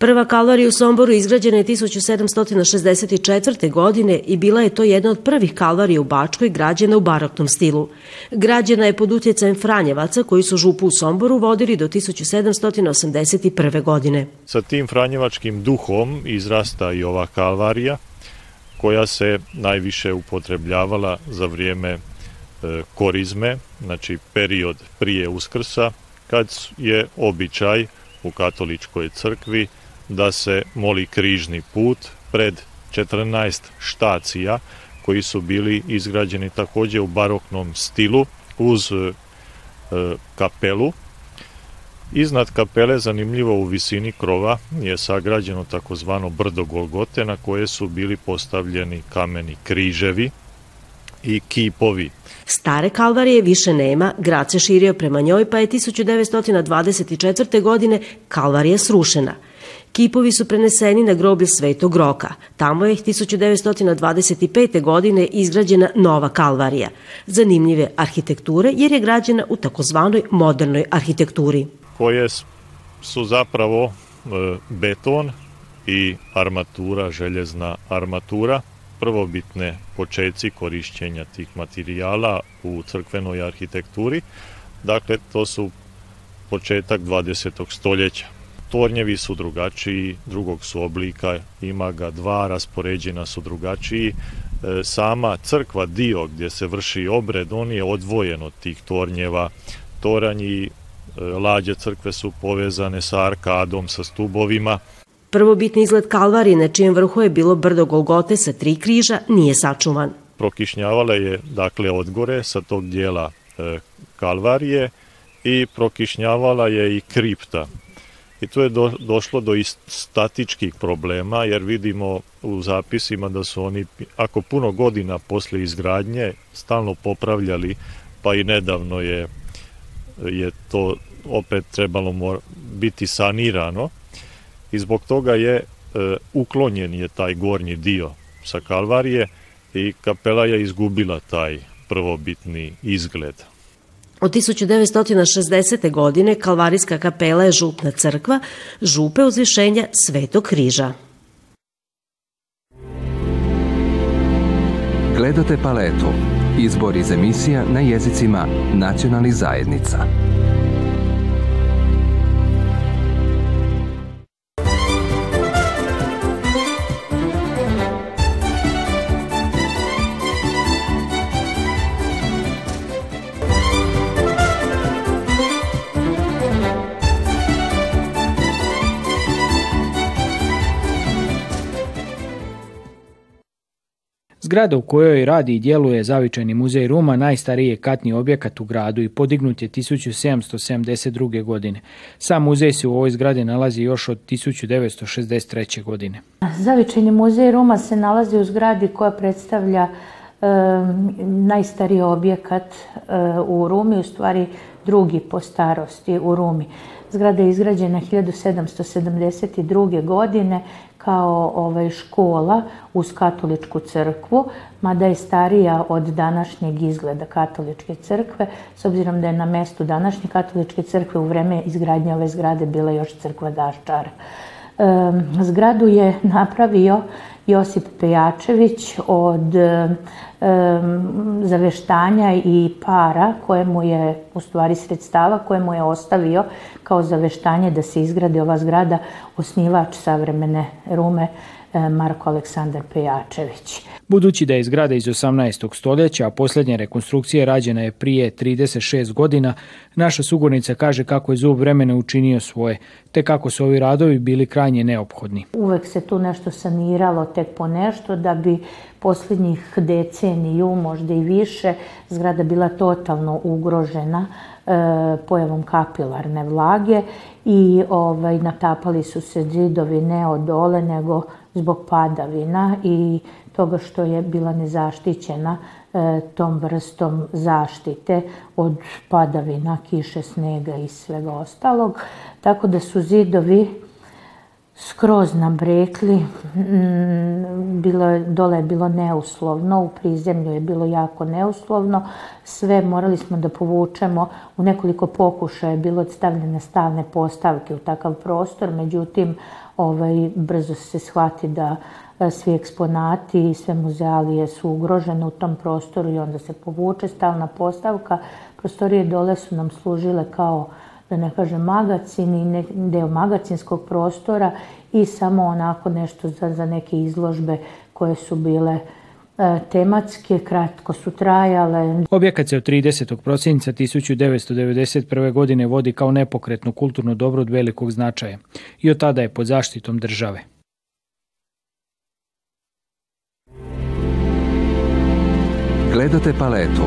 Prva kalvarija u Somboru izgrađena je 1764. godine i bila je to jedna od prvih kalvarija u Bačkoj građena u baroknom stilu. Građena je pod utjecajem Franjevaca koji su župu u Somboru vodili do 1781. godine. Sa tim Franjevačkim duhom izrasta i ova kalvarija koja se najviše upotrebljavala za vrijeme e, korizme, znači period prije uskrsa, kad je običaj u katoličkoj crkvi da se moli križni put pred 14 štacija koji su bili izgrađeni također u baroknom stilu uz e, kapelu. Iznad kapele, zanimljivo u visini krova, je sagrađeno takozvano brdo Golgote na koje su bili postavljeni kameni križevi i kipovi. Stare kalvarije više nema, grad se širio prema njoj pa je 1924. godine kalvarija srušena – Kipovi su preneseni na groblje Svetog Roka. Tamo je 1925. godine izgrađena nova kalvarija, zanimljive arhitekture jer je građena u takozvanoj modernoj arhitekturi. Koje su zapravo e, beton i armatura, željezna armatura, prvobitne počeci korišćenja tih materijala u crkvenoj arhitekturi. Dakle, to su početak 20. stoljeća. Tornjevi su drugačiji, drugog su oblika, ima ga dva, raspoređena su drugačiji. E, sama crkva dio gdje se vrši obred, on je odvojen od tih tornjeva. toranji e, lađe crkve su povezane sa arkadom, sa stubovima. Prvobitni izgled Kalvari, na čijem vrhu je bilo brdo Golgote sa tri križa, nije sačuvan. Prokišnjavala je dakle odgore sa tog dijela e, Kalvarije i prokišnjavala je i kripta i tu je došlo do statičkih problema jer vidimo u zapisima da su oni ako puno godina posle izgradnje stalno popravljali pa i nedavno je, je to opet trebalo biti sanirano i zbog toga je e, uklonjen je taj gornji dio sa Kalvarije i kapela je izgubila taj prvobitni izgled. Od 1960. godine Kalvarijska kapela je župna crkva, župe uzvišenja Svetog križa. Gledate paletu. Izbor iz emisija na jezicima nacionalnih zajednica. Zgrada u kojoj radi i djeluje zavičajni muzej Ruma najstariji je katni objekat u gradu i podignut je 1772. godine. Sam muzej se u ovoj zgradi nalazi još od 1963. godine. Zavičajni muzej Ruma se nalazi u zgradi koja predstavlja Ehm, najstariji objekat eh, u Rumi, u stvari drugi po starosti u Rumi. Zgrada je izgrađena 1772. godine kao ovaj, škola uz katoličku crkvu, mada je starija od današnjeg izgleda katoličke crkve, s obzirom da je na mestu današnje katoličke crkve u vreme izgradnje ove zgrade bila još crkva Daščara. Zgradu je napravio Josip Pejačević od zaveštanja i para kojemu je, u stvari sredstava mu je ostavio kao zaveštanje da se izgradi ova zgrada osnivač savremene Rume E, Marko Aleksandar Pejačević. Budući da je zgrada iz 18. stoljeća, a posljednja rekonstrukcija rađena je prije 36 godina, naša sugornica kaže kako je zub vremena učinio svoje, te kako su ovi radovi bili krajnje neophodni. Uvek se tu nešto saniralo, tek po nešto, da bi posljednjih deceniju, možda i više, zgrada bila totalno ugrožena E, pojavom kapilarne vlage i ovaj, natapali su se zidovi ne od dole nego zbog padavina i toga što je bila nezaštićena e, tom vrstom zaštite od padavina, kiše, snega i svega ostalog. Tako da su zidovi skroz nam Brekli. Mm, bilo, dole je bilo neuslovno, u prizemlju je bilo jako neuslovno. Sve morali smo da povučemo. U nekoliko pokušaja je bilo stavljene stalne postavke u takav prostor, međutim, ovaj, brzo se shvati da e, svi eksponati i sve muzealije su ugrožene u tom prostoru i onda se povuče stalna postavka. Prostorije dole su nam služile kao da ne kažem magacin i deo magacinskog prostora i samo onako nešto za, za neke izložbe koje su bile e, tematske, kratko su trajale. Objekat se od 30. prosinca 1991. godine vodi kao nepokretno kulturno dobro od velikog značaja i od tada je pod zaštitom države. Gledate paletu.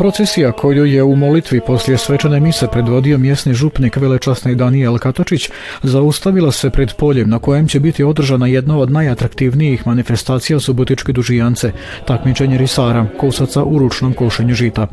procesija koju je u molitvi poslije svečane mise predvodio mjesni župnik velečasni Daniel Katočić zaustavila se pred poljem na kojem će biti održana jedna od najatraktivnijih manifestacija subotičke dužijance, takmičenje risara, kosaca u ručnom košenju žita.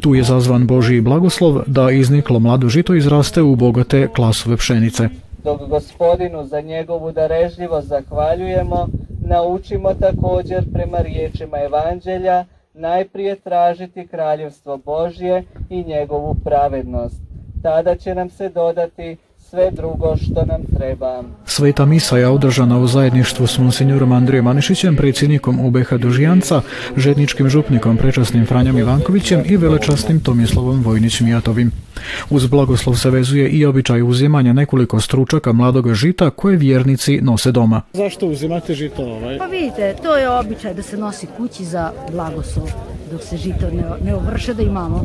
Tu je zazvan Boži blagoslov da izniklo mlado žito izraste u bogate klasove pšenice. Dok gospodinu za njegovu darežljivost zahvaljujemo, naučimo također prema riječima evanđelja najprije tražiti kraljevstvo Božje i njegovu pravednost. Tada će nam se dodati sve drugo što nam treba. Sveta misa je održana u zajedništvu s monsignorom Andrijem Anišićem, predsjednikom UBH Dužijanca, žedničkim župnikom prečasnim Franjom Ivankovićem i velečasnim Tomislavom Vojnić Mijatovim. Uz blagoslov se vezuje i običaj uzimanja nekoliko stručaka mladoga žita koje vjernici nose doma. Zašto uzimate žito ovaj? Pa vidite, to je običaj da se nosi kući za blagoslov dok se žito ne, ne ovrše da imamo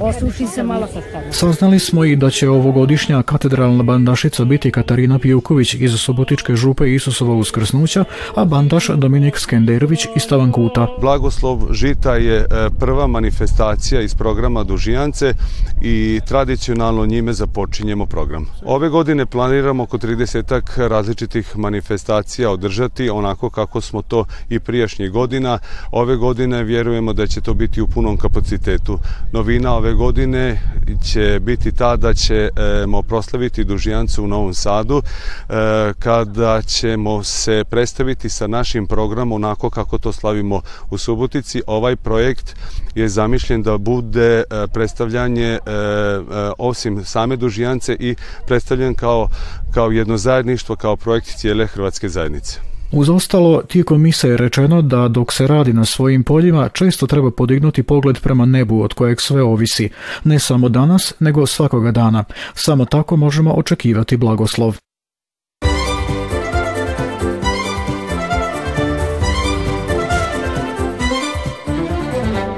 Osuši se malo Saznali smo i da će ovogodišnja katedralna bandašica biti Katarina Pijuković iz Sobotičke župe Isusova uskrsnuća, a bandaš Dominik Skenderović iz Stavankuta. Blagoslov žita je e, prva manifestacija iz programa Dužijance i tradicionalno njime započinjemo program. Ove godine planiramo oko 30 različitih manifestacija održati onako kako smo to i prijašnjih godina. Ove godine vjerujemo da će to biti u punom kapacitetu novina ove godine će biti ta da ćemo proslaviti Dužijancu u Novom Sadu e, kada ćemo se predstaviti sa našim programom onako kako to slavimo u Subotici. Ovaj projekt je zamišljen da bude e, predstavljanje e, osim same Dužijance i predstavljen kao, kao jedno zajedništvo, kao projekt cijele Hrvatske zajednice. Uz ostalo, tijekom mise je rečeno da dok se radi na svojim poljima, često treba podignuti pogled prema nebu od kojeg sve ovisi, ne samo danas, nego svakoga dana. Samo tako možemo očekivati blagoslov.